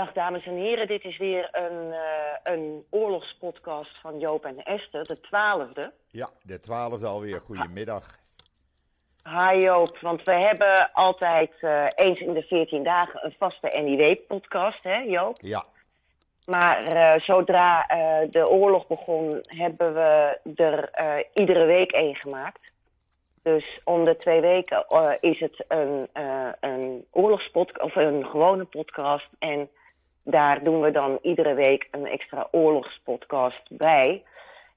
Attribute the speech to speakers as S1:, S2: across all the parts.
S1: Dag dames en heren, dit is weer een, eh, een oorlogspodcast van Joop en Esther, de twaalfde.
S2: Ja, de twaalfde alweer. Goedemiddag.
S1: Hi Joop, want we hebben altijd eh, eens in de 14 dagen een vaste NIW-podcast, hè Joop?
S2: Ja,
S1: Maar eh, zodra de oorlog begon, hebben we er iedere week één gemaakt. Dus om de twee weken is het een, eh een oorlogspodcast, of een gewone podcast. En daar doen we dan iedere week een extra oorlogspodcast bij.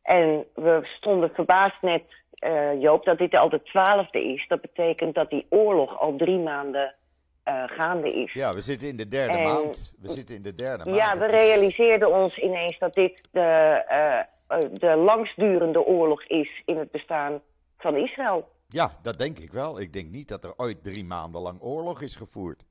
S1: En we stonden verbaasd net, eh, Joop, dat dit al de twaalfde is. Dat betekent dat die oorlog al drie maanden eh, gaande is.
S2: ja, we zitten in de derde
S1: En-
S2: maand. We zitten in de derde maand.
S1: Ja, we realiseerden ons ineens dat dit de, eh, de langstdurende oorlog is in het bestaan van Israël.
S2: Ja, dat denk ik wel. Ik denk niet dat er ooit drie maanden lang oorlog is gevoerd.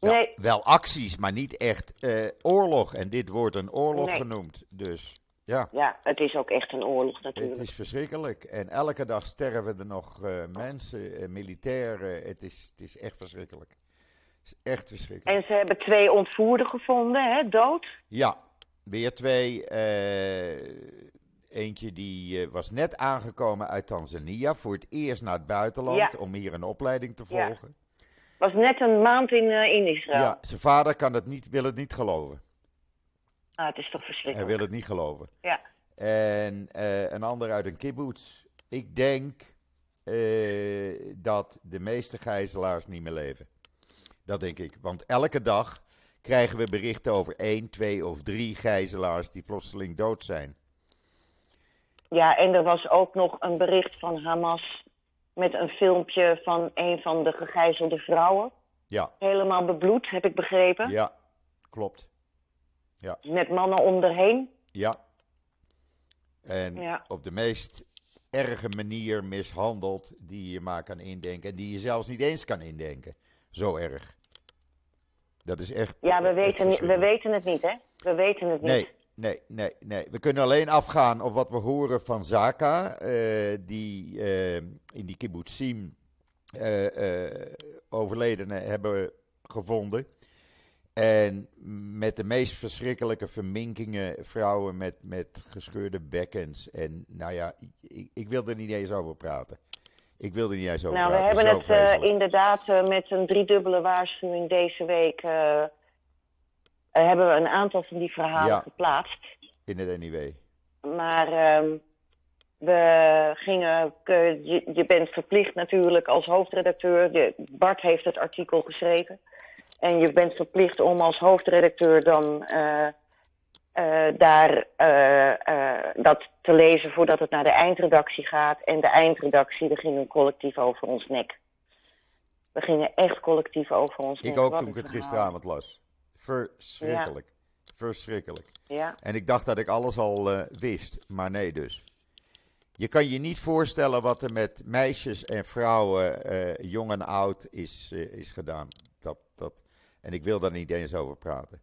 S1: Nee.
S2: Wel acties, maar niet echt eh, oorlog. En dit wordt een oorlog
S1: Nee.
S2: genoemd. Dus ja,
S1: Ja, het is ook echt een oorlog
S2: het
S1: natuurlijk.
S2: is verschrikkelijk. En elke dag sterven er nog eh, mensen, eh, militairen. Het is, het is echt verschrikkelijk. Het is echt verschrikkelijk.
S1: En ze hebben twee ontvoerden gevonden, hè, dood.
S2: Ja, weer twee. eentje die was net aangekomen uit Tanzania. Voor het eerst naar het buitenland.
S1: Ja.
S2: Om hier een opleiding te
S1: Ja. Was net een maand in, eh, in
S2: Ja,
S1: Israël.
S2: zijn vader kan het niet, wil het niet geloven.
S1: Ah, het is toch
S2: Hij
S1: verschrikkelijk.
S2: wil het niet geloven.
S1: Ja.
S2: En eh, een ander uit een kibbutz. Ik denk eh, dat de meeste gijzelaars niet meer leven. Dat denk ik. Want elke dag krijgen we berichten over één, twee of drie gijzelaars die plotseling dood zijn.
S1: ja, en er was ook nog een bericht van Hamas met een filmpje van een van de gegijzelde vrouwen.
S2: Ja,
S1: Helemaal bebloed, heb ik begrepen.
S2: ja, klopt.
S1: Met mannen om erheen.
S2: Ja. En
S1: Ja.
S2: op de meest erge manier mishandeld die je maar kan indenken. En die je zelfs niet eens kan indenken. Zo erg. Dat is echt.
S1: Ja, we
S2: echt
S1: weten, we weten het niet, hè? We weten het niet.
S2: Nee, nee, nee, nee. We kunnen alleen afgaan op wat we horen van Zaka, eh, die eh, in die kibbutzim eh eh overledenen hebben gevonden. En met de meest verschrikkelijke verminkingen, vrouwen met, met gescheurde bekkens. En nou ja, ik, ik wil er niet eens over praten. Ik wil er niet eens over
S1: Nou, we
S2: praten.
S1: hebben
S2: Zo
S1: het eh,
S2: vreselijk.
S1: inderdaad met een driedubbele waarschuwing deze week. Hebben we een aantal van die verhalen
S2: Ja.
S1: geplaatst.
S2: in het NIW.
S1: Maar ehm, we gingen. eh, je, je bent verplicht natuurlijk als hoofdredacteur. Je, Bart heeft het artikel geschreven. En je bent verplicht om als hoofdredacteur dan eh, eh, daar dat te lezen voordat het naar de eindredactie gaat. En de eindredactie, daar ging een collectief over ons nek. We gingen echt collectief over ons nek.
S2: Ik ook
S1: Wat
S2: toen ik het
S1: verhaal.
S2: gisteravond las. Verschrikkelijk. Verschrikkelijk.
S1: Ja.
S2: En ik dacht dat ik alles al eh, wist, maar nee dus. Je kan je niet voorstellen wat er met meisjes en vrouwen, eh, jong en oud, is, eh, is gedaan. Dat, dat, en ik wil daar niet eens over praten.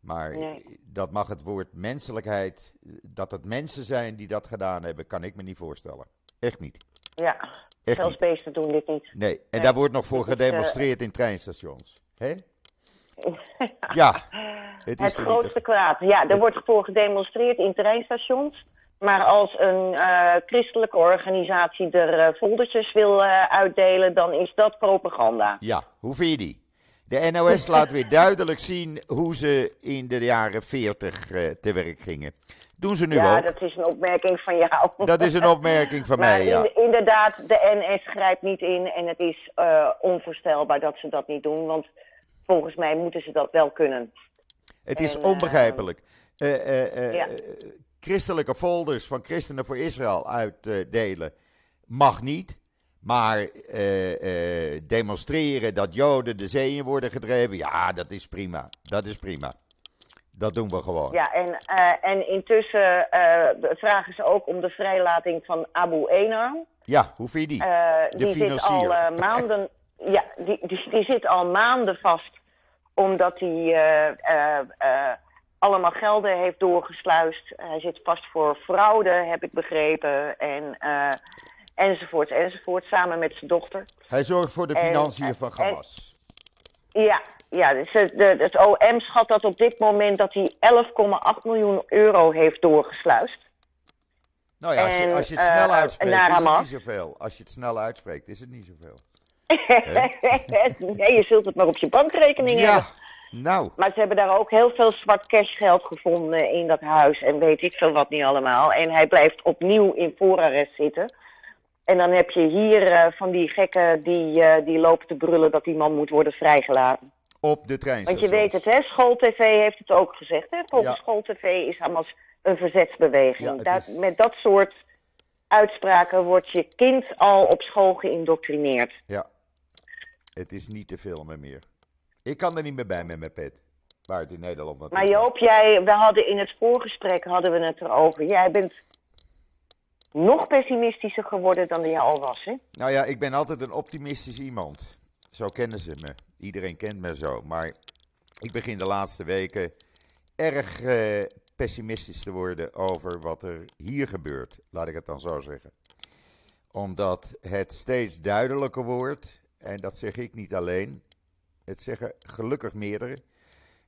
S2: Maar
S1: Nee.
S2: dat mag het woord menselijkheid, dat het mensen zijn die dat gedaan hebben, kan ik me niet voorstellen. Echt niet.
S1: ja.
S2: Echt
S1: Zelfs
S2: niet.
S1: beesten doen dit niet.
S2: Nee, en
S1: Nee.
S2: daar wordt nog voor
S1: is, eh,
S2: gedemonstreerd in treinstations. Hè? Ja, het is
S1: Het grootste kwaad. Ja, er wordt voor gedemonstreerd in treinstations. Maar als een eh, christelijke organisatie er foldertjes wil eh, uitdelen, dan is dat propaganda.
S2: Ja, hoe vind je die? De NOS laat weer duidelijk zien hoe ze in de jaren 40 eh, te werk gingen. Doen ze nu
S1: ja,
S2: ook.
S1: dat is een opmerking van jou.
S2: Dat is een opmerking van
S1: maar
S2: mij, ja.
S1: in- inderdaad, de NS grijpt niet in en het is onvoorstelbaar dat ze dat niet doen. Want volgens mij moeten ze dat wel kunnen.
S2: Het is
S1: en,
S2: onbegrijpelijk. Eh, eh, eh,
S1: Ja.
S2: eh, christelijke folders van Christenen voor Israël uitdelen mag niet. Maar demonstreren dat Joden de zee in worden gedreven, ja, dat is prima. Dat is prima. Dat doen we gewoon.
S1: Ja, en, en intussen vragen ze ook om de vrijlating van Abu Enar.
S2: Ja, hoe vind je die? De
S1: die zit
S2: financier.
S1: al eh, maanden. Ja, die, die, die zit al maanden vast. Omdat hij eh, eh, eh, allemaal gelden heeft doorgesluist. Hij zit vast voor fraude, heb ik begrepen. En, eh, enzovoort, enzovoort. Samen met zijn dochter.
S2: Hij zorgt voor de financiën
S1: en-
S2: van
S1: en-
S2: Hamas.
S1: Ja, ja dus het, de, het OM schat dat op dit moment dat hij 11,8 miljoen euro heeft doorgesluist.
S2: Nou ja, als je, als je het snel uitspreekt, is het niet zoveel. Als je het snel uitspreekt, is het niet zoveel.
S1: Nee, je zult het maar op je bankrekening
S2: Ja,
S1: hebben.
S2: nou,
S1: Maar ze hebben daar ook heel veel zwart cashgeld gevonden in dat huis. En weet ik veel wat niet allemaal. En hij blijft opnieuw in voorarrest zitten. En dan heb je hier eh, van die gekken die, eh, die lopen te brullen dat die man moet worden vrijgelaten.
S2: op de
S1: Want
S2: treinstation.
S1: je weet het, hè? SchoolTV heeft het ook gezegd. Hè? Volgens
S2: Ja.
S1: SchoolTV is Hamas een verzetsbeweging.
S2: Ja, is-
S1: Met dat soort uitspraken wordt je kind al op school geïndoctrineerd.
S2: Ja, het is niet te filmen meer. Ik kan er niet meer bij met mijn pet. Waar het in Nederland
S1: Maar Joop, jij, we hadden in het voorgesprek hadden we het erover. Jij bent nog pessimistischer geworden dan je al was, hè?
S2: Nou ja, ik ben altijd een optimistisch iemand. Zo kennen ze me. Iedereen kent me zo. Maar ik begin de laatste weken erg eh, pessimistisch te worden over wat er hier gebeurt. Laat ik het dan zo zeggen. Omdat het steeds duidelijker wordt, en dat zeg ik niet alleen, het zeggen gelukkig meerdere,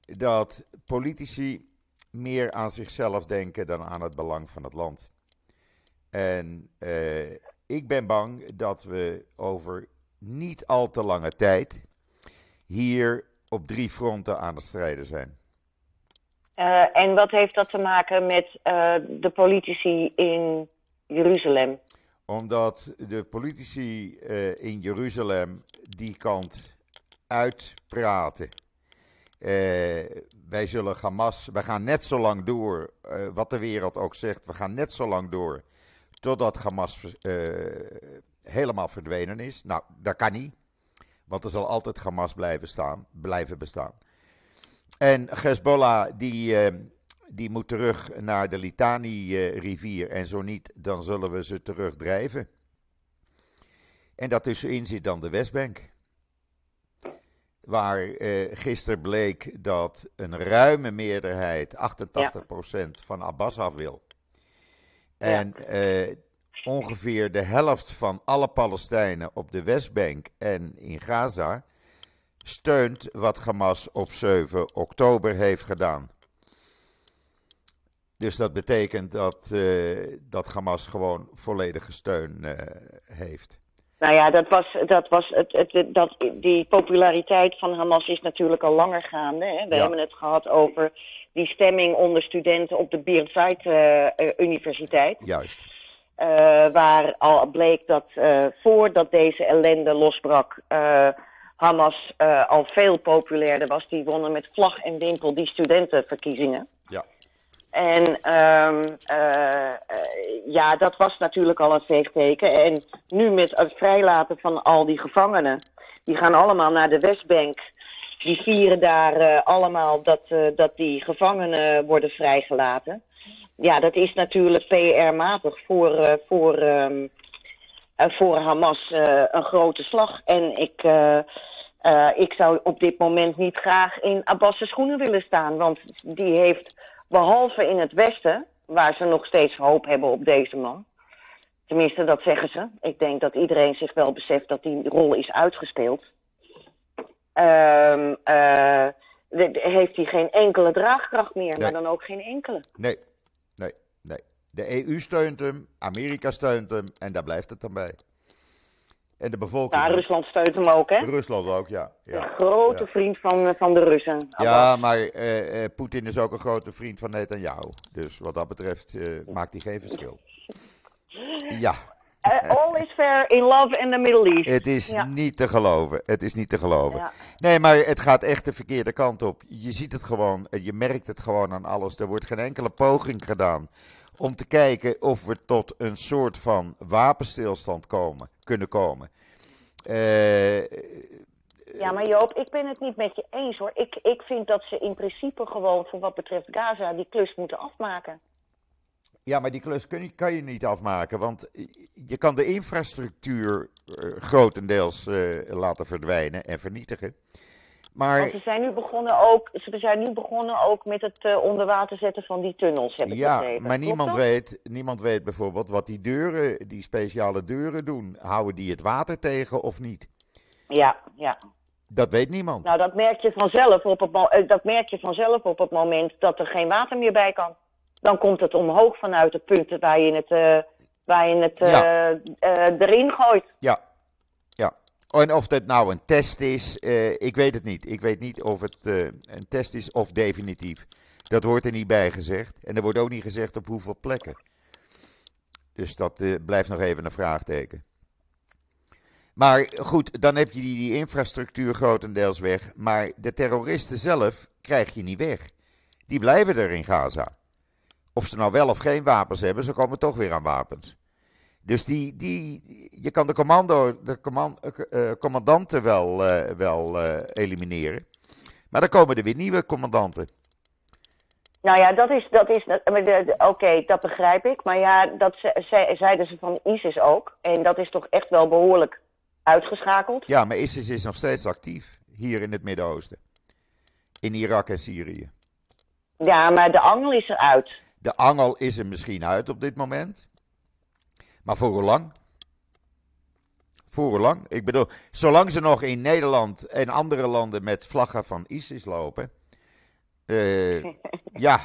S2: dat politici meer aan zichzelf denken dan aan het belang van het land. En eh, ik ben bang dat we over niet al te lange tijd hier op drie fronten aan het strijden zijn.
S1: Eh, en wat heeft dat te maken met eh, de politici in Jeruzalem?
S2: Omdat de politici eh, in Jeruzalem die kant uitpraten. Eh, wij zullen Hamas, wij gaan net zo lang door, eh, wat de wereld ook zegt, we gaan net zo lang door totdat Hamas helemaal verdwenen is. Nou, dat kan niet, want er zal altijd Hamas blijven, staan, blijven bestaan. En Hezbollah, die, die moet terug naar de Litani-rivier. En zo niet, dan zullen we ze terugdrijven. En daartussenin zit dan de Westbank. Waar eh, gisteren bleek dat een ruime meerderheid, 88% van Abbas af wil. En eh, ongeveer de helft van alle Palestijnen op de Westbank en in Gaza steunt wat Hamas op 7 oktober heeft gedaan. Dus dat betekent dat, eh, dat Hamas gewoon volledige steun eh, heeft.
S1: Nou ja, dat was, dat was het, het, dat, die populariteit van Hamas is natuurlijk al langer gaande. Hè? We
S2: Ja.
S1: hebben het gehad over die stemming onder studenten op de Birzeit eh, Universiteit.
S2: Juist.
S1: Waar al bleek dat voordat deze ellende losbrak, Hamas al veel populairder was. Die wonnen met vlag en wimpel die studentenverkiezingen.
S2: Ja.
S1: En ehm, eh, ja, dat was natuurlijk al een veegteken. En nu met het vrijlaten van al die gevangenen, die gaan allemaal naar de Westbank. Die vieren daar eh, allemaal dat, eh, dat die gevangenen worden vrijgelaten. Ja, dat is natuurlijk PR-matig voor, voor, ehm, eh, voor Hamas een grote slag. En ik, ik zou op dit moment niet graag in Abbas' schoenen willen staan. Want die heeft, behalve in het Westen, waar ze nog steeds hoop hebben op deze man. Tenminste, dat zeggen ze. Ik denk dat iedereen zich wel beseft dat die rol is uitgespeeld. De- heeft hij geen enkele draagkracht meer,
S2: Nee.
S1: maar dan ook geen enkele.
S2: Nee, nee, nee. De EU steunt hem, Amerika steunt hem en daar blijft het dan bij. En de bevolking.
S1: Ja, Rusland steunt hem ook, hè?
S2: Rusland ook, ja. Ja,
S1: grote
S2: ja.
S1: vriend van, van de Russen.
S2: ja maar eh, eh, Poetin is ook een grote vriend van Netanyahu. Dus wat dat betreft eh, maakt hij geen verschil. Ja,
S1: Eh, all is fair in love in the Middle East.
S2: het is
S1: Ja.
S2: niet te geloven. Het is niet te geloven.
S1: Ja.
S2: Nee, maar het gaat echt de verkeerde kant op. Je ziet het gewoon, eh, je merkt het gewoon aan alles. Er wordt geen enkele poging gedaan om te kijken of we tot een soort van wapenstilstand komen, kunnen komen. Eh,
S1: Ja, maar Joop, ik ben het niet met je eens hoor. Ik, ik vind dat ze in principe gewoon voor wat betreft Gaza die klus moeten afmaken.
S2: ja, maar die klus kun je, kan je niet afmaken, want je kan de infrastructuur eh, grotendeels eh, laten verdwijnen en vernietigen. Maar
S1: Want ze zijn nu begonnen ook, ze zijn nu begonnen ook met het onder water zetten van die tunnels, heb ik
S2: Ja,
S1: begrepen.
S2: maar niemand weet, niemand weet bijvoorbeeld wat die deuren, die speciale deuren doen. Houden die het water tegen of niet?
S1: Ja, ja.
S2: Dat weet niemand.
S1: Nou, dat merk je vanzelf op het, eh, dat merk je vanzelf op het moment dat er geen water meer bij kan. Dan komt het omhoog vanuit de punten waar je het, eh, waar je het
S2: Ja.
S1: erin gooit.
S2: Ja. En of dat nou een test is, eh, ik weet het niet. Ik weet niet of het eh, een test is of definitief. Dat wordt er niet bij gezegd. En er wordt ook niet gezegd op hoeveel plekken. Dus dat eh, blijft nog even een vraagteken. Maar goed, dan heb je die, die infrastructuur grotendeels weg. Maar de terroristen zelf krijg je niet weg. Die blijven er in Gaza. Of ze nou wel of geen wapens hebben, ze komen toch weer aan wapens. Dus die, die, je kan de, commando, de command, eh, eh, commandanten wel, eh, wel elimineren. Maar dan komen er weer nieuwe commandanten.
S1: Nou ja, dat is, dat is, oké, dat begrijp ik. Maar ja, dat ze, ze- zeiden ze van ISIS ook. En dat is toch echt wel behoorlijk uitgeschakeld.
S2: Ja, maar ISIS is nog steeds actief hier in het Midden-Oosten. In Irak en Syrië.
S1: Ja, maar de angel is eruit.
S2: De angel is er misschien uit op dit moment. Maar voor hoe lang? Voor hoe lang? Ik bedoel, zolang ze nog in Nederland en andere landen met vlaggen van ISIS lopen. eh, ja,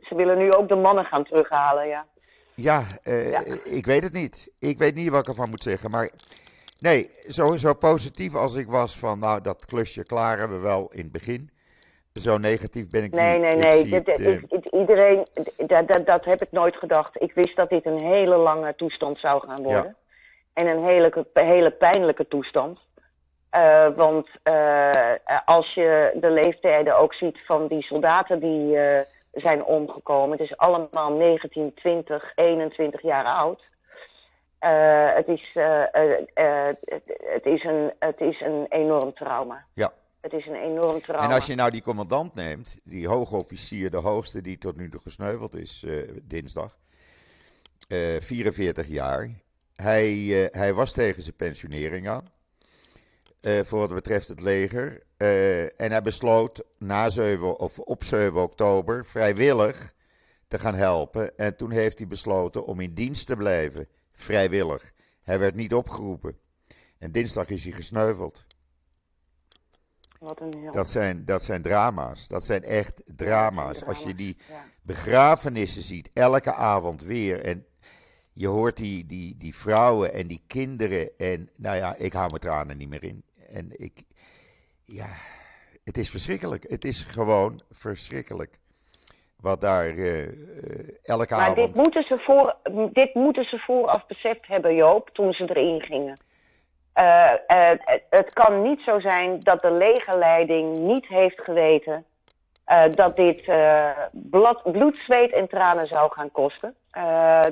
S1: Ze willen nu ook de mannen gaan terughalen, ja.
S2: ja, eh,
S1: Ja.
S2: ik weet het niet. Ik weet niet wat ik ervan moet zeggen. Maar nee, zo, zo positief als ik was van, nou, dat klusje klaren we wel in het begin. Zo negatief ben ik
S1: Nee,
S2: niet.
S1: nee, nee.
S2: het,
S1: dit-
S2: eh,
S1: iedereen, dat, dat, dat heb ik nooit gedacht. Ik wist dat dit een hele lange toestand zou gaan worden. En een hele, hele pijnlijke toestand. Eh, want eh, als je de leeftijden ook ziet van die soldaten die zijn omgekomen. Het is allemaal 19, 20, 21 jaar oud. Het, is, het is een, het is een enorm trauma.
S2: Ja.
S1: Het is een enorm trauma.
S2: En als je nou die commandant neemt, die hoge officier, de hoogste die tot nu toe gesneuveld is eh, dinsdag, eh, 44 jaar. Hij, eh, hij was tegen zijn pensionering aan, eh, voor wat betreft het leger. Eh, en hij besloot na 7, of op 7 oktober vrijwillig te gaan helpen. En toen heeft hij besloten om in dienst te blijven, vrijwillig. Hij werd niet opgeroepen. En dinsdag is hij gesneuveld.
S1: Wat een hel.
S2: Dat zijn, dat zijn drama's. Dat zijn echt drama's. Als je die
S1: ja.
S2: begrafenissen ziet, elke avond weer. En je hoort die, die, die vrouwen en die kinderen. En nou ja, ik hou mijn tranen niet meer in. En ik, ja, het is verschrikkelijk. Het is gewoon verschrikkelijk. Wat daar eh, eh, elke
S1: Maar dit
S2: avond.
S1: moeten, ze voor, dit moeten ze vooraf beseft hebben, Joop, toen ze erin gingen. Eh, eh, het, kan niet zo zijn dat de legerleiding niet heeft geweten eh, dat dit blad, bloed, zweet en tranen zou gaan kosten.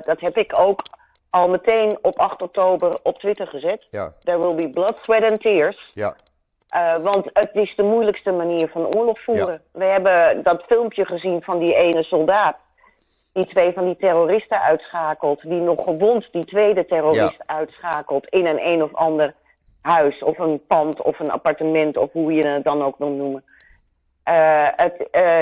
S1: Dat heb ik ook al meteen op 8 oktober op Twitter gezet.
S2: Ja,
S1: There will be blood, sweat and tears.
S2: ja,
S1: want het is de moeilijkste manier van oorlog voeren. We hebben dat filmpje gezien van die ene soldaat. Die twee van die terroristen uitschakelt. Die nog gewond die tweede terrorist uitschakelt in een een of ander huis. Of een pand of een appartement of hoe je het dan ook wil noemen. Eh, het, eh,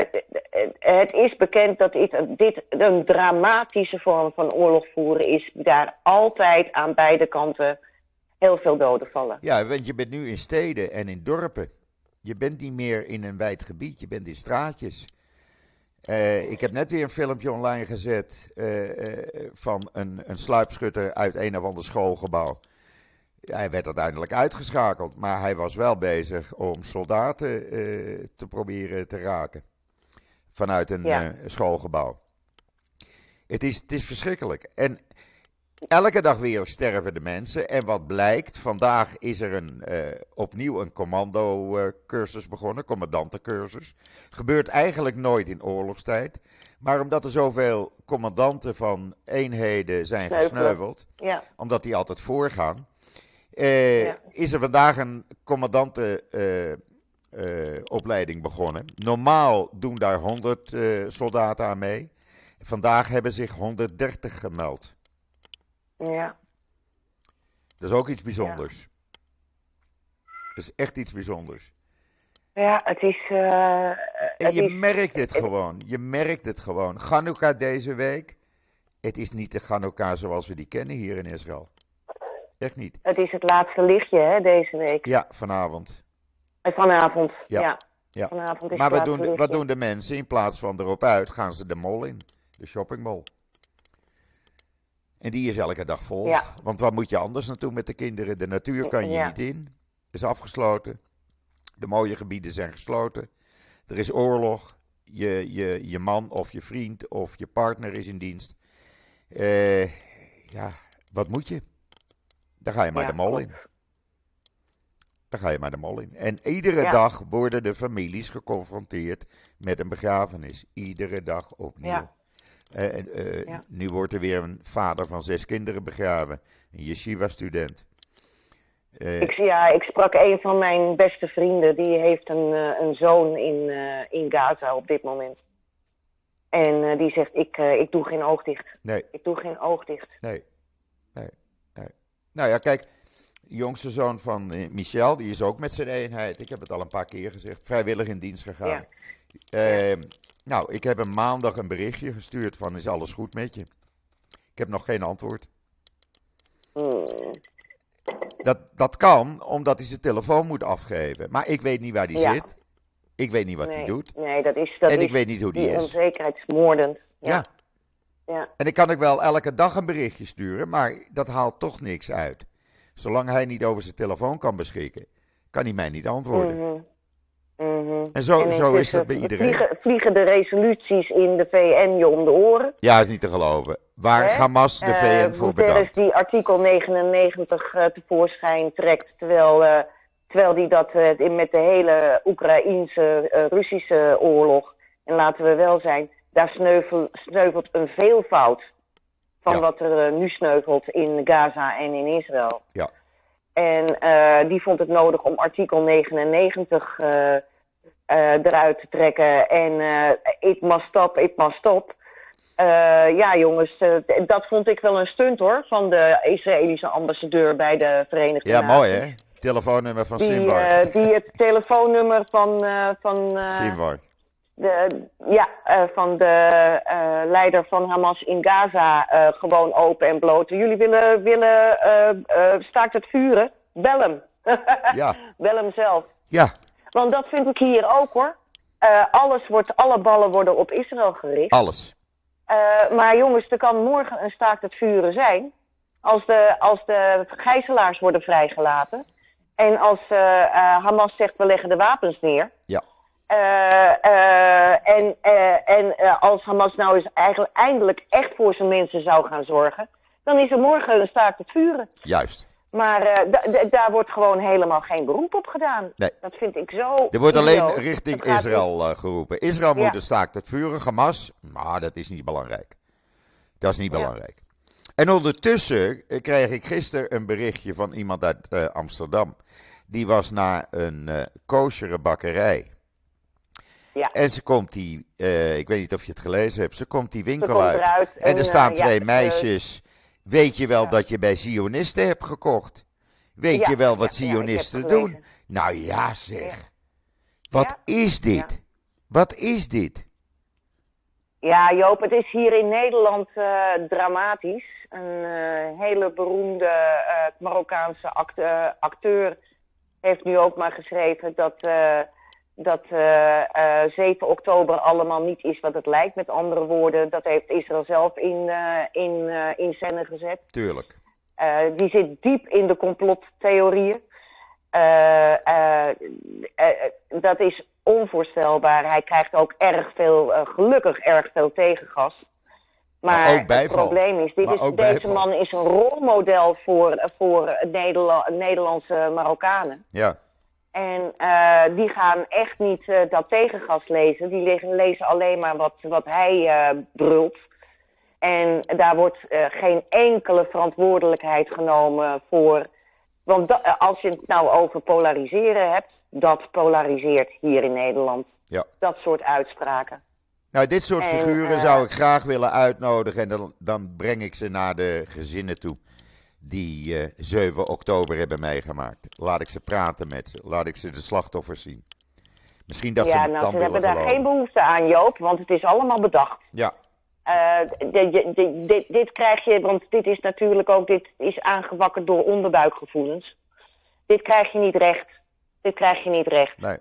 S1: het is bekend dat dit, dit een dramatische vorm van oorlog voeren is. Daar altijd aan beide kanten heel veel doden vallen.
S2: ja, want je bent nu in steden en in dorpen. Je bent niet meer in een wijd gebied, je bent in straatjes. Eh, ik heb net weer een filmpje online gezet eh, eh, van een, een sluipschutter uit een of ander schoolgebouw. Hij werd uiteindelijk uitgeschakeld, maar hij was wel bezig om soldaten te proberen te raken. Vanuit een
S1: Ja.
S2: schoolgebouw. Het is, het is verschrikkelijk. En elke dag weer sterven de mensen. En wat blijkt, vandaag is er een, eh, opnieuw een commando-cursus begonnen, commandantencursus. Gebeurt eigenlijk nooit in oorlogstijd. Maar omdat er zoveel commandanten van eenheden zijn gesneuveld,
S1: Ja.
S2: omdat die altijd voorgaan, eh,
S1: Ja.
S2: is er vandaag een commandantenopleiding begonnen. Normaal doen daar 100 eh, soldaten aan mee. Vandaag hebben zich 130 gemeld.
S1: Ja.
S2: Dat is ook iets bijzonders. Dat is echt iets bijzonders.
S1: Ja, het is. eh,
S2: En
S1: het
S2: je
S1: is
S2: merkt het gewoon. Je merkt het gewoon. Chanukka deze week. Het is niet de Chanukka zoals we die kennen hier in Israël. Echt niet.
S1: het is het laatste lichtje hè, deze week.
S2: Ja, vanavond.
S1: Vanavond,
S2: Ja.
S1: ja.
S2: Ja.
S1: Vanavond is
S2: Maar wat doen, wat doen de mensen? In plaats van erop uit gaan ze de mall in. De shoppingmall. En die is elke dag vol.
S1: Ja.
S2: Want waar moet je anders naartoe met de kinderen? De natuur kan je
S1: Ja.
S2: niet in. Is afgesloten. De mooie gebieden zijn gesloten. Er is oorlog. Je, je, je man of je vriend of je partner is in dienst. Eh, ja, wat moet je? Dan ga je maar
S1: Ja,
S2: de
S1: klopt.
S2: in. Dan ga je maar de mol in. En iedere
S1: Ja.
S2: dag worden de families geconfronteerd met een begrafenis. Iedere dag opnieuw.
S1: Ja.
S2: Eh, eh,
S1: Ja.
S2: Nu wordt er weer een vader van zes kinderen begraven. Een yeshiva-student. Eh,
S1: Ik, ja, ik sprak een van mijn beste vrienden. Die heeft een, een zoon in, eh, in Gaza op dit moment. En die zegt, ik, eh, ik doe geen oog dicht.
S2: nee,
S1: Ik doe geen oog dicht.
S2: nee, nee, nee. Nou ja, kijk. De jongste zoon van eh, Michel, die is ook met zijn eenheid. Ik heb het al een paar keer gezegd. Vrijwillig in dienst gegaan.
S1: Ja.
S2: Eh, nou, ik heb hem maandag een berichtje gestuurd van is alles goed met je? Ik heb nog geen antwoord.
S1: Hmm.
S2: Dat, dat kan omdat hij zijn telefoon moet afgeven. Maar ik weet niet waar die
S1: Ja.
S2: zit. Ik weet niet wat
S1: nee,
S2: hij doet.
S1: Nee, dat is, dat
S2: En
S1: is
S2: ik weet niet hoe die
S1: die
S2: is.
S1: onzekerheid is moordend.
S2: Ja.
S1: Ja. ja.
S2: En ik kan ook wel elke dag een berichtje sturen, maar dat haalt toch niks uit. Zolang hij niet over zijn telefoon kan beschikken, kan hij mij niet antwoorden.
S1: Mhm.
S2: En zo,
S1: En
S2: zo is dat bij iedereen.
S1: Vliegen, vliegen de resoluties in de VN je om de oren.
S2: Ja, is niet te geloven. Waar? Hamas de
S1: Eh,
S2: VN voor
S1: Guterres
S2: bedankt.
S1: die artikel 99 eh, tevoorschijn trekt, terwijl, eh, terwijl die dat eh, in- met de hele Oekraïense-Russische oorlog, en laten we wel zijn, daar sneuvel, sneuvelt een veelvoud van
S2: Ja.
S1: wat er eh, nu sneuvelt in Gaza en in Israël.
S2: Ja.
S1: En eh, die vond het nodig om artikel 99 eh, eh, eruit te trekken. En it must stop, it must stop. Ja, jongens, dat vond ik wel een stunt hoor. Van de Israëlische ambassadeur bij de Verenigde
S2: Ja,
S1: Naties.
S2: mooi hè? Telefoonnummer van
S1: Die,
S2: Sinwar.
S1: eh, die het telefoonnummer van, van,
S2: Sinwar.
S1: De, ja, eh, van de eh, leider van Hamas in Gaza eh, gewoon open en bloot. Jullie willen, willen staakt het vuren? Bel hem.
S2: Ja.
S1: Bel hem zelf.
S2: Ja,
S1: Want dat vind ik hier ook hoor. Alles wordt, alle ballen worden op Israël gericht.
S2: alles.
S1: Maar jongens, er kan morgen een staakt het vuren zijn. Als de, als de gijzelaars worden vrijgelaten. En als Hamas zegt we leggen de wapens neer.
S2: Ja.
S1: Eh, eh, en eh, en als Hamas nou eens eigenlijk eindelijk echt voor zijn mensen zou gaan zorgen. Dan is er morgen een staakt het vuren.
S2: Juist.
S1: Maar da- da- daar wordt gewoon helemaal geen beroep op gedaan.
S2: Nee.
S1: Dat vind ik zo.
S2: Er wordt alleen richting Israël geroepen. Israël
S1: Ja.
S2: moet een staakt het vuren, Hamas. Maar dat is niet belangrijk. Dat is niet
S1: Ja.
S2: belangrijk. En ondertussen kreeg ik gisteren een berichtje van iemand uit Amsterdam. Die was naar een koosjere bakkerij.
S1: Ja.
S2: En ze komt die, eh, ik weet niet of je het gelezen hebt, ze komt die winkel
S1: komt
S2: uit. En er staan
S1: eh, ja,
S2: twee meisjes. Weet je wel
S1: ja.
S2: dat je bij Zionisten hebt gekocht? Weet je wel wat Zionisten doen? Nou ja, zeg. Wat is dit? Wat is dit?
S1: Ja, Joop, het is hier in Nederland eh, dramatisch. Een hele beroemde Marokkaanse act- acteur heeft nu ook maar geschreven dat, dat eh, eh, 7 oktober allemaal niet is wat het lijkt. Met andere woorden, dat heeft Israël zelf in, eh, in, eh, in scène gezet.
S2: Tuurlijk.
S1: Eh, die zit diep in de complottheorieën. Eh, eh, eh, dat is onvoorstelbaar. Hij krijgt ook erg veel, eh, gelukkig erg veel tegengas. Maar,
S2: Maar ook
S1: het probleem is, dit is deze
S2: bijval.
S1: man is een rolmodel voor, voor Nederla- Nederlandse Marokkanen.
S2: Ja.
S1: En eh, die gaan echt niet eh, dat tegengas lezen. Die le- lezen alleen maar wat, wat hij eh, brult. En daar wordt geen enkele verantwoordelijkheid genomen voor. Want als je het nou over polariseren hebt, dat polariseert hier in Nederland.
S2: Ja.
S1: Dat soort uitspraken.
S2: Nou, dit soort
S1: En,
S2: figuren zou ik graag willen uitnodigen. En dan, dan breng ik ze naar de gezinnen toe. Die eh 7 oktober hebben meegemaakt. Laat ik ze praten met ze. Laat ik ze de slachtoffers zien. Misschien dat ze
S1: ja,
S2: het
S1: nou,
S2: dan
S1: ze hebben daar
S2: geloven.
S1: geen behoefte aan, Joop, want het is allemaal bedacht.
S2: Ja,
S1: Eh, de- dit, dit krijg je, want dit is natuurlijk ook, dit is aangewakkerd door onderbuikgevoelens. Dit krijg je niet recht. Dit krijg je niet recht.
S2: Nee.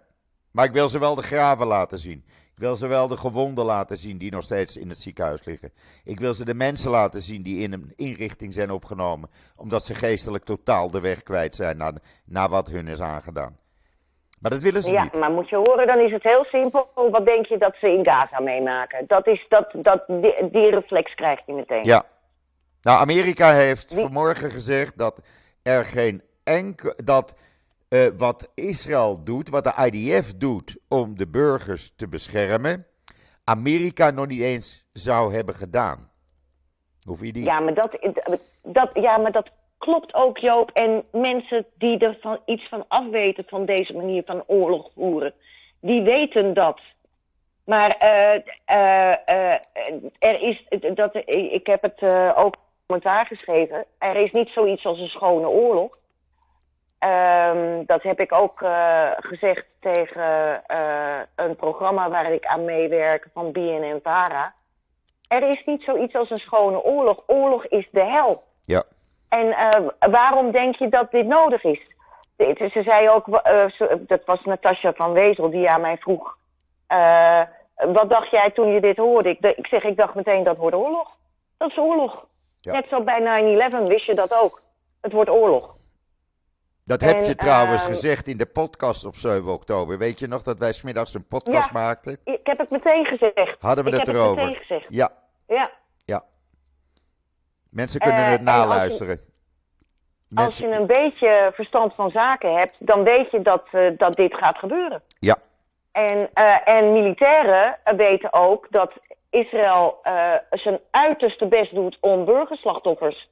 S2: Maar ik wil ze wel de graven laten zien. Ik wil ze wel de gewonden laten zien die nog steeds in het ziekenhuis liggen. Ik wil ze de mensen laten zien die in een inrichting zijn opgenomen. Omdat ze geestelijk totaal de weg kwijt zijn naar, naar wat hun is aangedaan. Maar dat willen ze
S1: ja,
S2: niet.
S1: maar moet je horen, dan is het heel simpel. Wat denk je dat ze in Gaza meemaken? Dat is, dat, dat, die, die reflex krijg je meteen.
S2: Ja. Nou, Amerika heeft vanmorgen gezegd dat er geen enkel. dat eh, wat Israël doet, wat de IDF doet om de burgers te beschermen, Amerika nog niet eens zou hebben gedaan. Hoe vind je die?
S1: Ja, maar dat, dat, ja, maar dat klopt ook, Joop. En mensen die er van, iets van afweten van deze manier van oorlog voeren, die weten dat. Maar eh, eh, er is, dat, ik heb het ook commentaar geschreven, er is niet zoiets als een schone oorlog. Ehm, dat heb ik ook eh, gezegd tegen eh, een programma waar ik aan meewerk van BNN Vara. Er is niet zoiets als een schone oorlog. Oorlog is de hel.
S2: Ja.
S1: En eh, waarom denk je dat dit nodig is? Dit- Ze zei ook, dat was Natasja van Wezel die aan mij vroeg. wat dacht jij toen je dit hoorde? Ik, ik zeg, ik dacht meteen dat wordt oorlog. Dat is oorlog.
S2: Ja.
S1: Net zo bij 9-11 wist je dat ook. Het wordt oorlog.
S2: Dat heb
S1: En,
S2: je trouwens
S1: ehm,
S2: gezegd in de podcast op 7 oktober. Weet je nog dat wij smiddags een podcast
S1: Ja.
S2: maakten?
S1: Ik heb het meteen gezegd.
S2: Hadden we
S1: ik
S2: het
S1: heb
S2: erover?
S1: het meteen gezegd.
S2: Ja,
S1: Ja.
S2: ja. Mensen kunnen
S1: Eh,
S2: het naluisteren.
S1: Als je een beetje verstand van zaken hebt, dan weet je dat, eh, dat dit gaat gebeuren.
S2: Ja,
S1: En, eh, en militairen weten ook dat Israël zijn uiterste best doet om burgerslachtoffers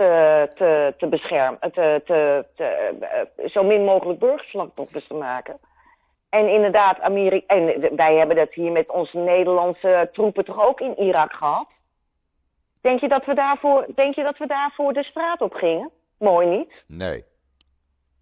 S1: te, te, te beschermen. Te, te, te, eh, zo min mogelijk burgerslachtoffers te maken. En inderdaad, Amerika, en wij hebben dat hier met onze Nederlandse troepen toch ook in Irak gehad. Denk je dat we daarvoor, denk je dat we daarvoor de straat op gingen? Mooi niet.
S2: nee.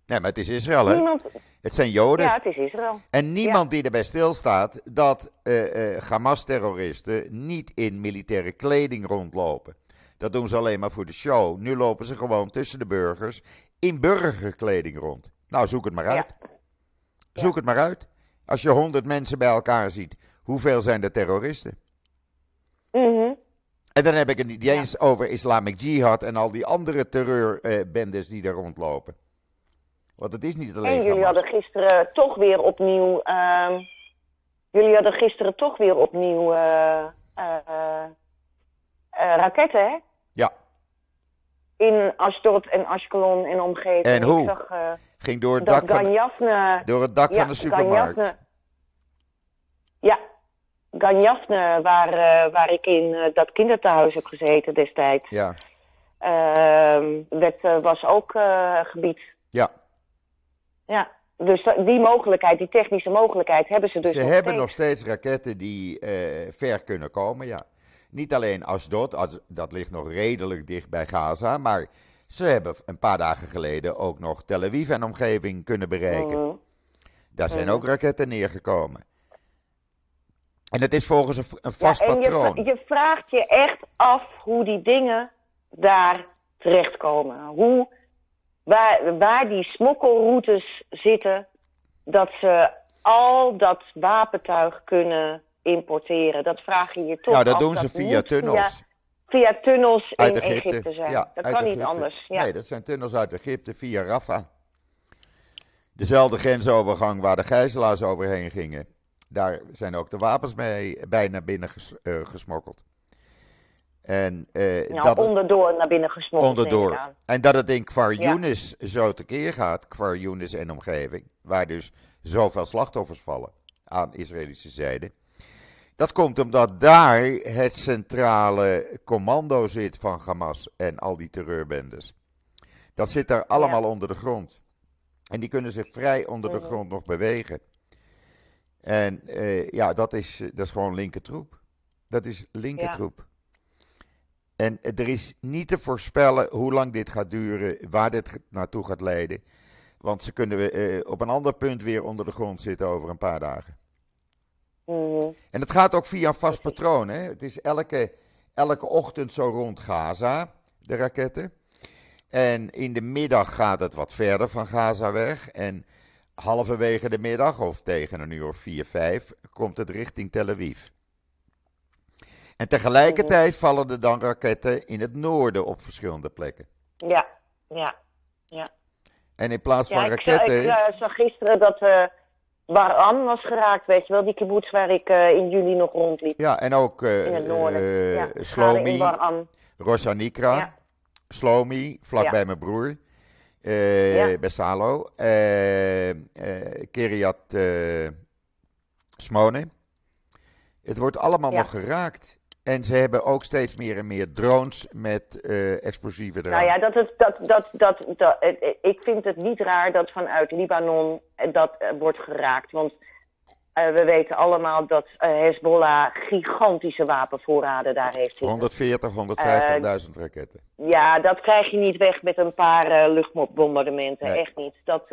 S2: Nee, maar het is Israël, hè?
S1: Niemand,
S2: Het zijn Joden.
S1: ja, het is Israël.
S2: En niemand die erbij stilstaat dat eh, eh, Hamas-terroristen niet in militaire kleding rondlopen. Dat doen ze alleen maar voor de show. Nu lopen ze gewoon tussen de burgers in burgerkleding rond. Nou, zoek het maar
S1: Ja.
S2: uit. Zoek het maar uit. Als je honderd mensen bij elkaar ziet, hoeveel zijn er terroristen?
S1: Mhm.
S2: En dan heb ik het niet eens over Islamic Jihad en al die andere terreurbendes die daar rondlopen. Want het is niet alleen
S1: En jullie hadden gisteren toch weer opnieuw. ehm, jullie hadden gisteren toch weer opnieuw eh, eh, eh, raketten, hè? In Ashdod en Ashkelon en omgeving.
S2: En hoe?
S1: Ik zag eh,
S2: ging door het
S1: dat
S2: dak van,
S1: Ganjafne.
S2: door het dak
S1: ja,
S2: van de supermarkt.
S1: Ganjafne- ja, Ganjafne, waar, eh, waar ik in eh, dat kinderthuis heb gezeten destijds,
S2: Ja,
S1: ehm, eh, was ook gebied.
S2: ja.
S1: Ja, dus dat- die mogelijkheid, die technische mogelijkheid hebben ze dus
S2: Ze
S1: nog
S2: hebben
S1: steeds.
S2: nog steeds raketten die ver kunnen komen, ja. Niet alleen Ashdod, als- dat ligt nog redelijk dicht bij Gaza, maar ze hebben een paar dagen geleden ook nog Tel Aviv en omgeving kunnen bereiken.
S1: Mhm.
S2: Daar zijn
S1: Mhm.
S2: ook raketten neergekomen. En het is volgens een, een vast
S1: ja, en je,
S2: patroon.
S1: vra- je vraagt je echt af hoe die dingen daar terechtkomen. Hoe, waar, waar die smokkelroutes zitten, dat ze al dat wapentuig kunnen importeren. Dat vraag je je toch
S2: Nou, dat doen ze via tunnels.
S1: Via, via tunnels
S2: uit
S1: in
S2: Egypte.
S1: Egypte, zijn.
S2: Ja,
S1: dat kan niet anders. Ja.
S2: Nee, dat zijn tunnels uit Egypte via Rafah. Dezelfde grensovergang waar de gijzelaars overheen gingen. Daar zijn ook de wapens mee bijna binnen ges- eh, gesmokkeld. En, eh,
S1: nou,
S2: dat
S1: onderdoor naar binnen gesmokkeld.
S2: onderdoor. En dat het in Kfar
S1: Ja.
S2: Yunis zo tekeer gaat, Kfar Yunis en omgeving, waar dus zoveel slachtoffers vallen aan Israëlische zijde. Dat komt omdat daar het centrale commando zit van Hamas en al die terreurbendes. Dat zit daar allemaal onder de grond. En die kunnen zich vrij onder de
S1: Mhm.
S2: grond nog bewegen. En eh, ja, dat is, eh, dat is gewoon linkertroep. Dat is linkertroep. En eh, er is niet te voorspellen hoe lang dit gaat duren, waar dit naartoe gaat leiden. Want ze kunnen eh, op een ander punt weer onder de grond zitten over een paar dagen.
S1: Mhm.
S2: En het gaat ook via een vast patroon. Hè? Het is elke, elke ochtend zo rond Gaza, de raketten. En in de middag gaat het wat verder van Gaza weg. En halverwege de middag of tegen een uur of 4, 5 komt het richting Tel Aviv. En tegelijkertijd vallen er dan raketten in het noorden op verschillende plekken.
S1: Ja, ja, ja.
S2: En in plaats van
S1: ja, ik,
S2: raketten.
S1: Ik uh, zag gisteren dat uh, Baran was geraakt, weet je wel, die kibbutz waar ik uh, in juli nog rondliep.
S2: Ja, en ook
S1: in het noorden. ja,
S2: Slomi,
S1: in Baran.
S2: Rosh Anikra,
S1: Ja.
S2: Slomi, vlakbij
S1: Ja.
S2: mijn broer, eh
S1: Ja.
S2: bij Salo, eh, eh, Kiryat eh, Smone. Het wordt allemaal nog geraakt. En ze hebben ook steeds meer en meer drones met eh, explosieven eraan.
S1: Nou ja, dat het, dat, dat, dat, dat, eh, eh, ik vind het niet raar dat vanuit Libanon dat wordt geraakt. Want we weten allemaal dat Hezbollah gigantische wapenvoorraden daar heeft zitten.
S2: 140, 150.000 raketten.
S1: Ja, dat krijg je niet weg met een paar luchtbombardementen.
S2: Nee.
S1: Echt niet. Dat,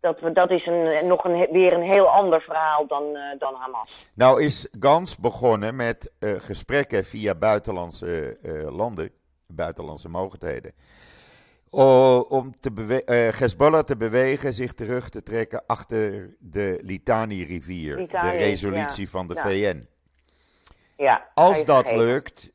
S1: dat, we- dat is een, nog een, weer een heel ander verhaal dan, eh, dan Hamas.
S2: Nou is Gans begonnen met eh, gesprekken via buitenlandse eh, landen, buitenlandse mogelijkheden. O- om te bewe- Hezbollah te bewegen zich terug te trekken achter de Litani-rivier,
S1: Litani,
S2: de resolutie van de
S1: ja.
S2: VN.
S1: Ja,
S2: Als dat lukt,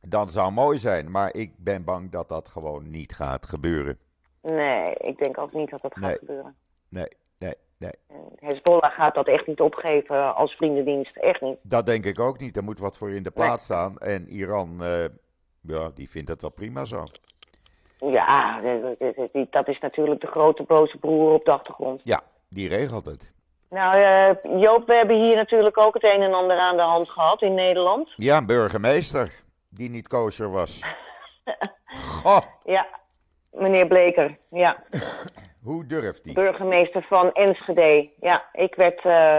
S2: dan zou mooi zijn, maar ik ben bang dat dat gewoon niet gaat gebeuren.
S1: Nee, ik denk ook niet dat dat gaat gebeuren.
S2: Nee, nee, nee.
S1: En Hezbollah gaat dat echt niet opgeven als vriendendienst. Echt niet.
S2: Dat denk ik ook niet. Er moet wat voor in de plaats staan. En Iran, eh, ja, die vindt het wel prima zo.
S1: Ja, dat- dat- dat- dat is natuurlijk de grote boze broer op de achtergrond.
S2: Ja, die regelt het.
S1: Nou, eh, Joop, we hebben hier natuurlijk ook het een en ander aan de hand gehad in Nederland.
S2: Ja, een burgemeester die niet kosher was. Goh,
S1: Ja, meneer Bleker. Ja,
S2: hoe durft die?
S1: burgemeester van Enschede. Ja, ik werd, eh,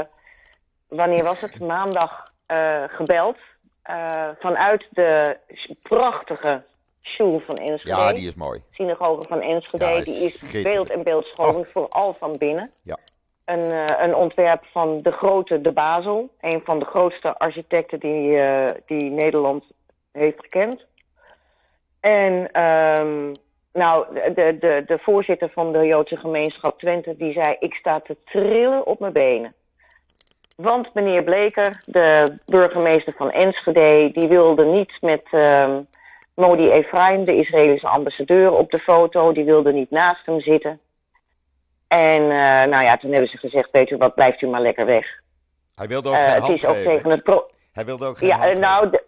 S1: wanneer was het? Maandag eh, gebeld. eh, vanuit de prachtige sjoel van Enschede.
S2: Ja, die is mooi.
S1: synagoge van Enschede.
S2: Ja,
S1: die is.
S2: Oh.
S1: beeld en beeldschonend, vooral van binnen.
S2: Ja.
S1: Een, eh, een ontwerp van de grote De Basel. Een van de grootste architecten die, eh, die Nederland heeft gekend. En ehm, nou, de, de, de voorzitter van de Joodse gemeenschap Twente, die zei... ik sta te trillen op mijn benen. Want meneer Bleker, de burgemeester van Enschede... die wilde niet met... ehm, Modi Efraim, de Israëlische ambassadeur, op de foto. Die wilde niet naast hem zitten. En eh, nou ja, toen hebben ze gezegd, weet u wat, blijft u maar lekker weg.
S2: Hij wilde ook geen
S1: het
S2: hand
S1: is ook tegen het... Pro
S2: Hij wilde ook geen
S1: ja,
S2: hand
S1: eh, nou, de-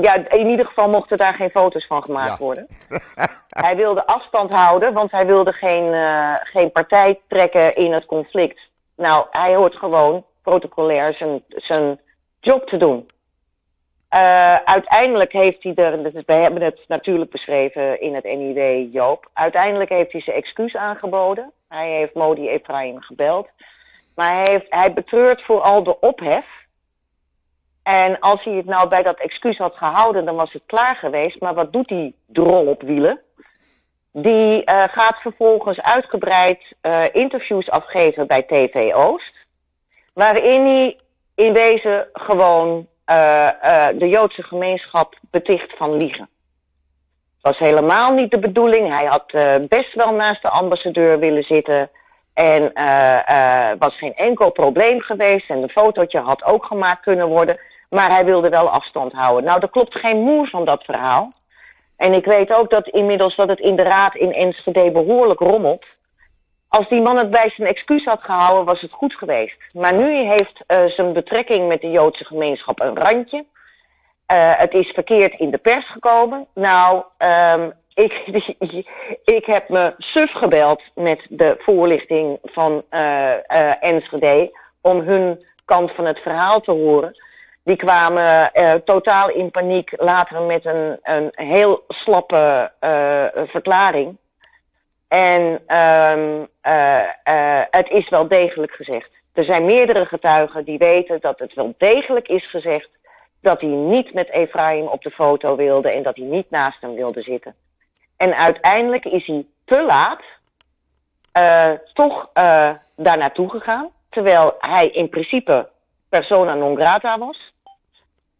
S1: ja, in ieder geval mochten daar geen foto's van gemaakt
S2: Ja.
S1: worden. hij wilde afstand houden, want hij wilde geen, eh, geen partij trekken in het conflict. Nou, hij hoort gewoon protocolair zijn, zijn job te doen. Eh, uiteindelijk heeft hij er, dus we hebben het natuurlijk beschreven in het NIW Joop. Uiteindelijk heeft hij zijn excuus aangeboden. Hij heeft Modi Efraim gebeld. Maar hij, heeft, hij betreurt vooral de ophef. En als hij het nou bij dat excuus had gehouden, dan was het klaar geweest. Maar wat doet die drol op wielen? Die eh, gaat vervolgens uitgebreid eh, interviews afgeven bij TV Oost. Waarin hij in wezen gewoon eh, de Joodse gemeenschap beticht van liegen. Het was helemaal niet de bedoeling. Hij had best wel naast de ambassadeur willen zitten. En was geen enkel probleem geweest. En een fotootje had ook gemaakt kunnen worden. Maar hij wilde wel afstand houden. Nou, er klopt geen moer van dat verhaal. En ik weet ook dat inmiddels dat het in de raad in Enschede behoorlijk rommelt. Als die man het bij zijn excuus had gehouden, was het goed geweest. Maar nu heeft eh, zijn betrekking met de Joodse gemeenschap een randje. Eh, het is verkeerd in de pers gekomen. Nou, ehm, ik, ik heb me suf gebeld met de voorlichting van eh, Enschede om hun kant van het verhaal te horen. Die kwamen eh, totaal in paniek later met een, een heel slappe eh, verklaring. En ehm, eh, het is wel degelijk gezegd. Er zijn meerdere getuigen die weten dat het wel degelijk is gezegd dat hij niet met Efraim op de foto wilde en dat hij niet naast hem wilde zitten. En uiteindelijk is hij te laat toch eh, daar naartoe gegaan, terwijl hij in principe persona non grata was.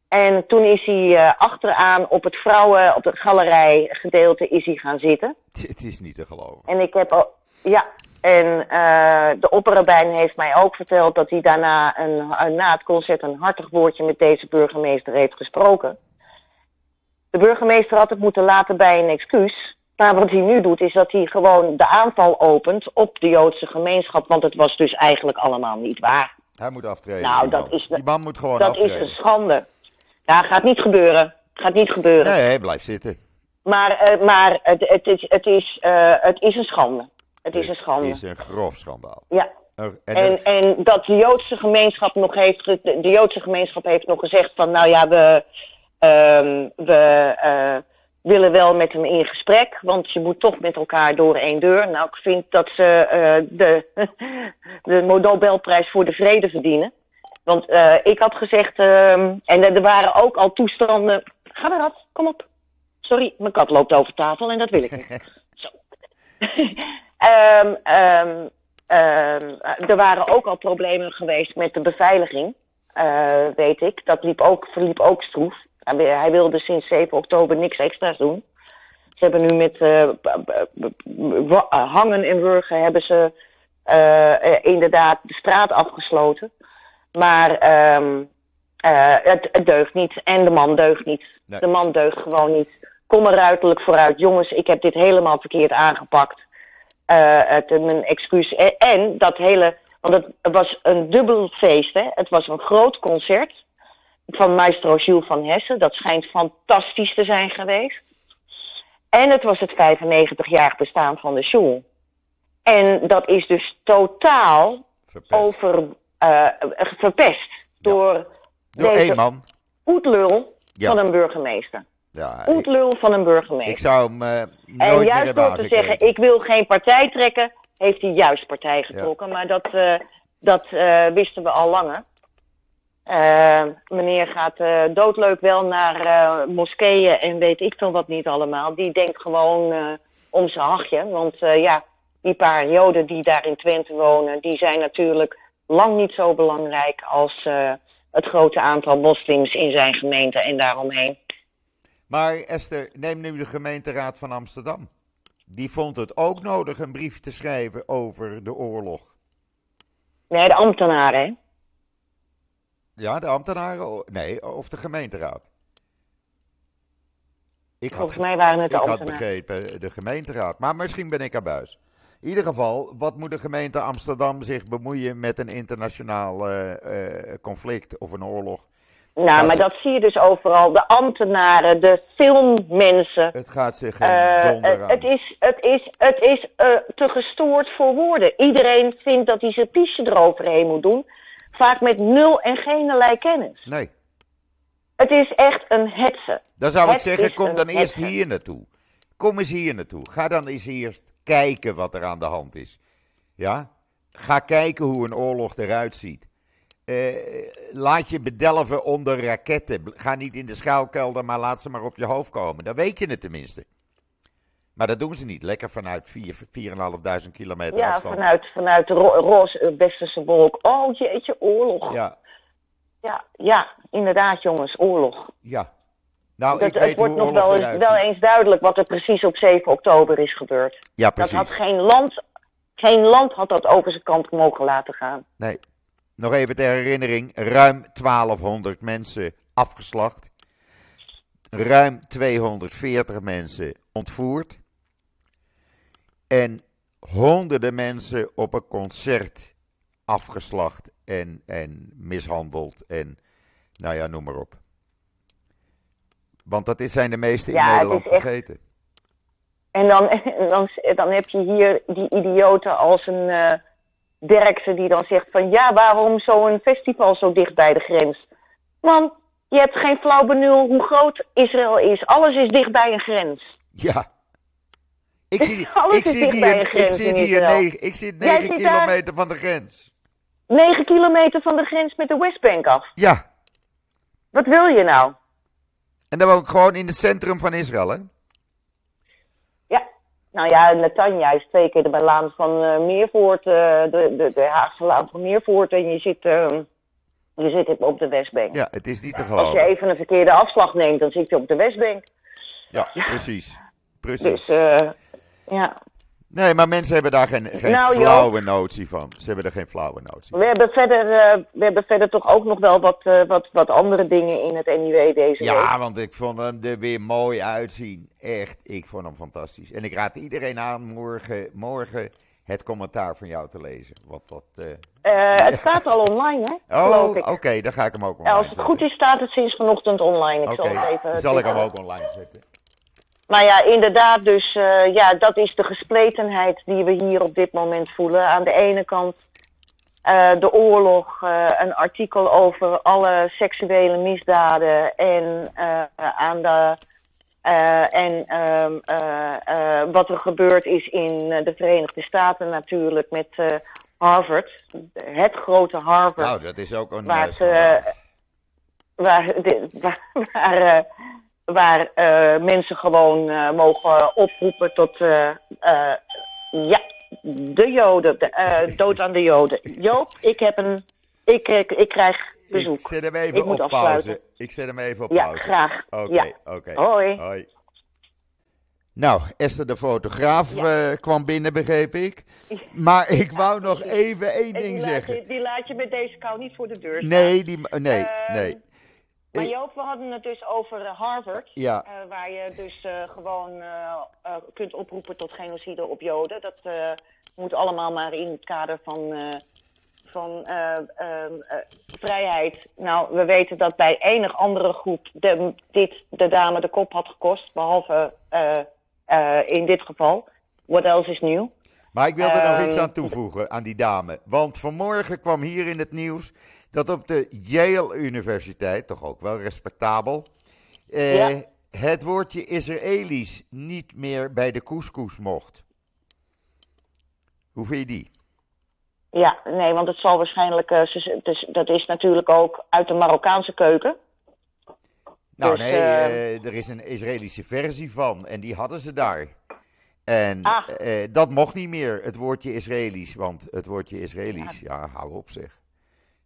S1: En toen is hij eh, achteraan op het vrouwen, op het galerij gedeelte is hij gaan zitten.
S2: Het is niet te geloven.
S1: En ik heb al, ja, En uh, de opperrabijn heeft mij ook verteld dat hij daarna een, een, na het concert een hartig woordje met deze burgemeester heeft gesproken. De burgemeester had het moeten laten bij een excuus. Maar wat hij nu doet is dat hij gewoon de aanval opent op de Joodse gemeenschap. Want het was dus eigenlijk allemaal niet waar.
S2: Hij moet aftreden.
S1: Nou,
S2: die
S1: dat
S2: man.
S1: is de-
S2: die man moet gewoon
S1: Dat
S2: aftreden.
S1: is een schande. Ja, gaat niet gebeuren. Gaat niet gebeuren.
S2: Nee, hij blijft zitten.
S1: Maar, eh, maar het, het, is, het, is, eh, het is een schande. Het is een schande.
S2: Het is een grof schandaal.
S1: Ja.
S2: En,
S1: En, en dat de Joodse gemeenschap nog heeft, de Joodse gemeenschap heeft nog gezegd van, nou ja, we, ehm, we eh, willen wel met hem in gesprek, want je moet toch met elkaar door één deur. Nou, ik vind dat ze eh, de, de Nobelprijs voor de vrede verdienen. Want eh, ik had gezegd, ehm, en er waren ook al toestanden. Ga maar af, kom op. Sorry, mijn kat loopt over tafel en dat wil ik niet. Zo. Ehm, ehm, ehm, er waren ook al problemen geweest met de beveiliging, eh, weet ik. Dat liep ook, verliep ook stroef. Hij, wi- hij wilde sinds 7 oktober niks extra's doen. Ze hebben nu met eh, eh, hangen en wurgen hebben ze eh, inderdaad de straat afgesloten. Maar ehm, eh, het, het deugt niet. En de man deugt niet.
S2: Nee.
S1: De man deugt gewoon niet. Kom er ruiterlijk vooruit. Jongens, ik heb dit helemaal verkeerd aangepakt. Het, mijn excuus. En, en dat hele. Want het was een dubbel feest. Hè? Het was een groot concert. Van maestro Jules van Hessen. Dat schijnt fantastisch te zijn geweest. En het was het 95-jarig bestaan van de Sjoel. En dat is dus totaal
S2: verpest.
S1: over, eh, verpest door
S2: Door
S1: deze
S2: man.
S1: oetlul
S2: Ja.
S1: van een burgemeester.
S2: Ja,
S1: Oetlul van een burgemeester.
S2: ik zou hem eh,
S1: en
S2: nooit meer
S1: juist door te zeggen, ik wil geen partij trekken, heeft hij juist partij getrokken. Maar dat, eh, dat wisten we al langer. Eh, meneer gaat eh, doodleuk wel naar eh, moskeeën en weet ik veel wat niet allemaal. Die denkt gewoon om zijn hachje. Want ja, die paar joden die daar in Twente wonen, die zijn natuurlijk lang niet zo belangrijk als het grote aantal moslims in zijn gemeente en daaromheen.
S2: Maar Esther, neem nu de gemeenteraad van Amsterdam. Die vond het ook nodig een brief te schrijven over de oorlog.
S1: Nee, de ambtenaren, hè?
S2: Ja, de ambtenaren? Nee, of de gemeenteraad. Ik had,
S1: Volgens mij waren het de
S2: ik had
S1: ambtenaren.
S2: begrepen de gemeenteraad. Maar misschien ben ik abuis. In ieder geval, wat moet de gemeente Amsterdam zich bemoeien met een internationaal eh, eh, conflict of een oorlog?
S1: Nou,
S2: Gaat
S1: maar
S2: ze-
S1: dat zie je dus overal. De ambtenaren, de filmmensen.
S2: Het gaat zich geen donder
S1: het,
S2: aan.
S1: het is, het is, het is te gestoord voor woorden. Iedereen vindt dat hij zijn piesje eroverheen moet doen. Vaak met nul en geen kennis.
S2: Nee,
S1: Het is echt een hetze.
S2: dan zou ik
S1: Het
S2: zeggen, kom dan eerst
S1: hetze.
S2: hier naartoe. Kom eens hier naartoe. Ga dan eens eerst kijken wat er aan de hand is. Ja? Ga kijken hoe een oorlog eruit ziet. Eh, laat je bedelven onder raketten. Ga niet in de schuilkelder, maar laat ze maar op je hoofd komen. Dan weet je het tenminste. Maar dat doen ze niet. Lekker vanuit 4 4.500 kilometer
S1: Ja,
S2: afstand.
S1: vanuit, vanuit de ro roze eh, westerse wolk. Oh jeetje, oorlog. Ja,
S2: Ja,
S1: ja, inderdaad jongens, oorlog.
S2: ja. Nou,
S1: Dat,
S2: ik weet
S1: het wordt nog wel eens, wel duidelijk wat er precies op 7 oktober is gebeurd.
S2: Ja,
S1: Dat
S2: precies.
S1: had geen land, geen land had dat over zijn kant mogen laten gaan.
S2: Nee. Nog even ter herinnering: ruim 1200 mensen afgeslacht. Ruim 240 mensen ontvoerd. En honderden mensen op een concert afgeslacht en, en mishandeld. En nou ja, noem maar op. Want dat is, zijn de meesten
S1: Ja,
S2: in Nederland
S1: echt-
S2: vergeten.
S1: En dan, dan, dan heb je hier die idioten als een Derksen die dan zegt van ja, waarom zo'n festival zo dicht bij de grens? Man, je hebt geen flauw benul hoe groot Israël is. Alles is dicht bij een grens.
S2: Ja. Ik, zie, ik, zit hier, ik zit hier negen, ik zit
S1: Jij
S2: 9
S1: zit daar-
S2: kilometer van de grens.
S1: 9 kilometer van de grens met de Westbank af.
S2: Ja,
S1: Wat wil je nou?
S2: en dan woon ik gewoon in het centrum van Israël, hè?
S1: Ja, nou ja, Netanja is twee keer de laan van eh, Meervoort, eh, de, de, de Haagse laan van Meervoort. En je zit, eh, je zit op de Westbank.
S2: Ja, het is niet te
S1: Als je
S2: geloven.
S1: even een verkeerde afslag neemt, dan zit je op de Westbank.
S2: Ja, precies. Precies.
S1: Dus ja.
S2: Nee, maar mensen hebben daar geen, geen
S1: Nou,
S2: flauwe notie van. Ze hebben er geen flauwe notie van.
S1: We hebben verder, eh, we hebben verder toch ook nog wel wat, eh, wat, wat andere dingen in het NIW deze week.
S2: Ja, want ik vond hem er weer mooi uitzien. Echt, ik vond hem fantastisch. En ik raad iedereen aan morgen, morgen het commentaar van jou te lezen. Wat dat, eh,
S1: het staat al online, hè?
S2: Oh, oké, dan ga ik hem ook online
S1: als het
S2: zetten.
S1: goed is, staat het sinds vanochtend online. Ik zal even.
S2: zal ik hem ook online zetten.
S1: Maar ja, inderdaad, dus eh, ja, dat is de gespletenheid die we hier op dit moment voelen. Aan de ene kant eh, de oorlog, eh, een artikel over alle seksuele misdaden en aan de. en ehm, eh, eh, wat er gebeurd is in de Verenigde Staten natuurlijk met Harvard. Het grote Harvard.
S2: Nou, dat is ook een
S1: Waar het, waar, waar, waar, waar eh, mensen gewoon eh, mogen oproepen tot eh, ja, de Joden, de, dood aan de Joden. Joop, ik heb een, ik, ik, ik krijg bezoek.
S2: Ik zet hem even
S1: Ik
S2: op
S1: afsluiten.
S2: pauze. Ik zet hem even op
S1: Ja,
S2: pauze.
S1: graag.
S2: Oké,
S1: Ja.
S2: oké.
S1: Hoi.
S2: Hoi. Nou, Esther de fotograaf kwam binnen, begreep ik. Maar ik wou nog even één ding
S1: die, laat
S2: zeggen.
S1: je, die laat je met deze kou niet voor de deur staan.
S2: Nee, die, nee, nee.
S1: Maar Joop, we hadden het dus over eh, Harvard.
S2: Ja.
S1: eh, waar je dus eh, gewoon kunt oproepen tot genocide op Joden. Dat moet allemaal maar in het kader van, van eh, ehm, eh, vrijheid. Nou, we weten dat bij enig andere groep de, dit de dame de kop had gekost. Behalve eh, eh, in dit geval. What else is new?
S2: Maar ik wilde nog iets
S1: Ehm,
S2: aan toevoegen aan die dame. Want vanmorgen kwam hier in het nieuws dat op de Yale Universiteit, toch ook wel respectabel, eh,
S1: Ja.
S2: het woordje Israëli's niet meer bij de couscous mocht. Hoe vind je die?
S1: Ja, nee, want het zal waarschijnlijk. eh, dus, dat is natuurlijk ook uit de Marokkaanse keuken.
S2: Nou
S1: Dus,
S2: nee,
S1: eh,
S2: eh, er is een Israëlische versie van en die hadden ze daar. En
S1: Ah.
S2: dat mocht niet meer, het woordje Israëlisch. Want het woordje Israëlisch, ja, hou op zeg.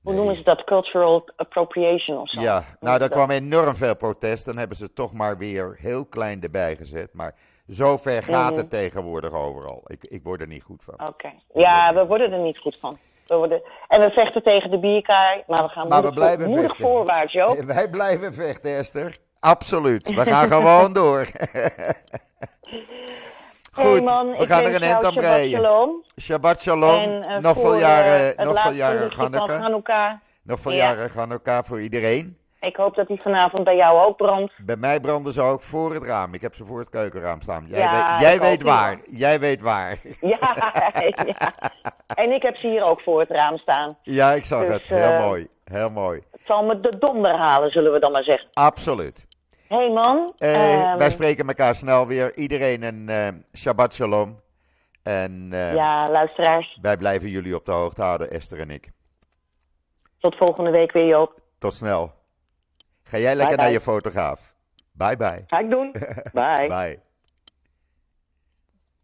S1: Hoe noemen ze dat? Cultural appropriation of zo.
S2: Ja, nou daar kwam enorm veel protest. Dan hebben ze toch maar weer heel klein erbij gezet. Maar zover gaat
S1: Mhm.
S2: het tegenwoordig overal. Ik, ik word er niet goed van.
S1: Oké. Ja, we worden er niet goed van. We worden... En we vechten tegen de bierkaai, maar we gaan
S2: Maar we
S1: moedig,
S2: blijven
S1: voor- moedig
S2: vechten.
S1: voorwaarts, Joop.
S2: Wij blijven vechten, Esther. Absoluut. We gaan gewoon door. Goed,
S1: man,
S2: we gaan er een eind aan
S1: Shabbat
S2: breien.
S1: shalom.
S2: Shabbat shalom.
S1: En eh,
S2: nog veel jaren,
S1: eh, het
S2: nog veel jaren Hanukkah. Nog veel
S1: Ja.
S2: jaren Hanukkah voor iedereen.
S1: Ik hoop dat die vanavond bij jou ook brandt.
S2: Bij mij branden ze ook voor het raam. Ik heb ze voor het keukenraam staan. Jij,
S1: Ja,
S2: weet, jij weet waar. Jij weet waar.
S1: Ja, ja. En ik heb ze hier ook voor het raam staan.
S2: Ja, ik zag
S1: Dus,
S2: het. Heel
S1: eh,
S2: mooi. Heel mooi.
S1: Het zal me de donder halen, zullen we dan maar zeggen.
S2: Absoluut.
S1: Hey man.
S2: Eh,
S1: ehm,
S2: wij spreken elkaar snel weer. Iedereen een eh, Shabbat shalom. En eh,
S1: Ja, luisteraars.
S2: wij blijven jullie op de hoogte houden, Esther en ik.
S1: Tot volgende week weer, Joop.
S2: Tot snel. Ga jij lekker
S1: Bye,
S2: naar
S1: bye.
S2: je fotograaf. Bye bye.
S1: Ga ik doen. Bye.
S2: Bye.